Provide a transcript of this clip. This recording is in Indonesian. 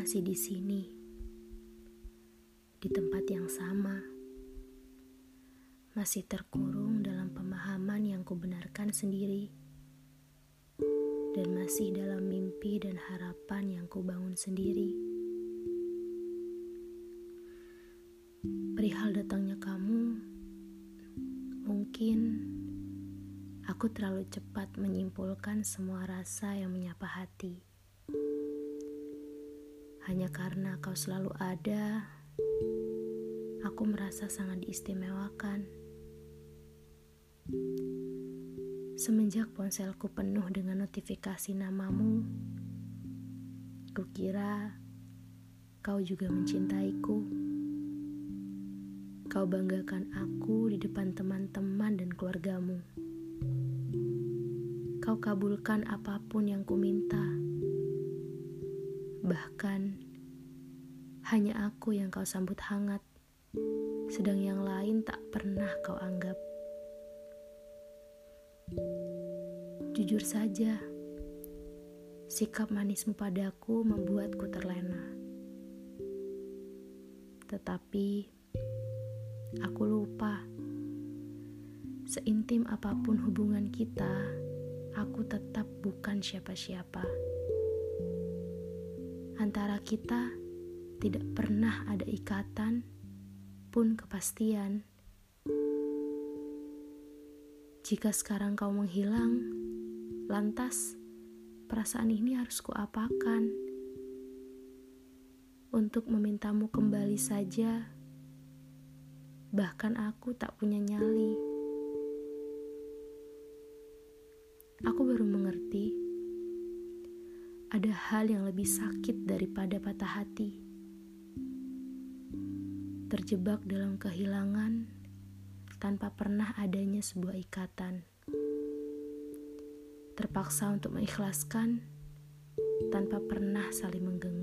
masih di sini, di tempat yang sama, masih terkurung dalam pemahaman yang kubenarkan sendiri, dan masih dalam mimpi dan harapan yang kubangun sendiri. Perihal datangnya kamu, mungkin aku terlalu cepat menyimpulkan semua rasa yang menyapa hati karena kau selalu ada, aku merasa sangat diistimewakan. Semenjak ponselku penuh dengan notifikasi namamu, kukira kau juga mencintaiku. Kau banggakan aku di depan teman-teman dan keluargamu. Kau kabulkan apa pun yang kuminta. minta Bahkan hanya aku yang kau sambut hangat, sedang yang lain tak pernah kau anggap. Jujur saja, sikap manismu padaku membuatku terlena. Tetapi aku lupa, seintim apa pun hubungan kita, aku tetap bukan siapa-siapa antara kita tidak pernah ada ikatan pun kepastian. Jika sekarang kau menghilang, lantas perasaan ini harus kuapakan? Untuk memintamu kembali saja, bahkan aku tak punya nyali. Aku baru mengerti ada hal yang lebih sakit daripada patah hati. Terjebak dalam kehilangan tanpa pernah adanya sebuah ikatan. Terpaksa untuk mengikhlaskan tanpa pernah saling menggenggam.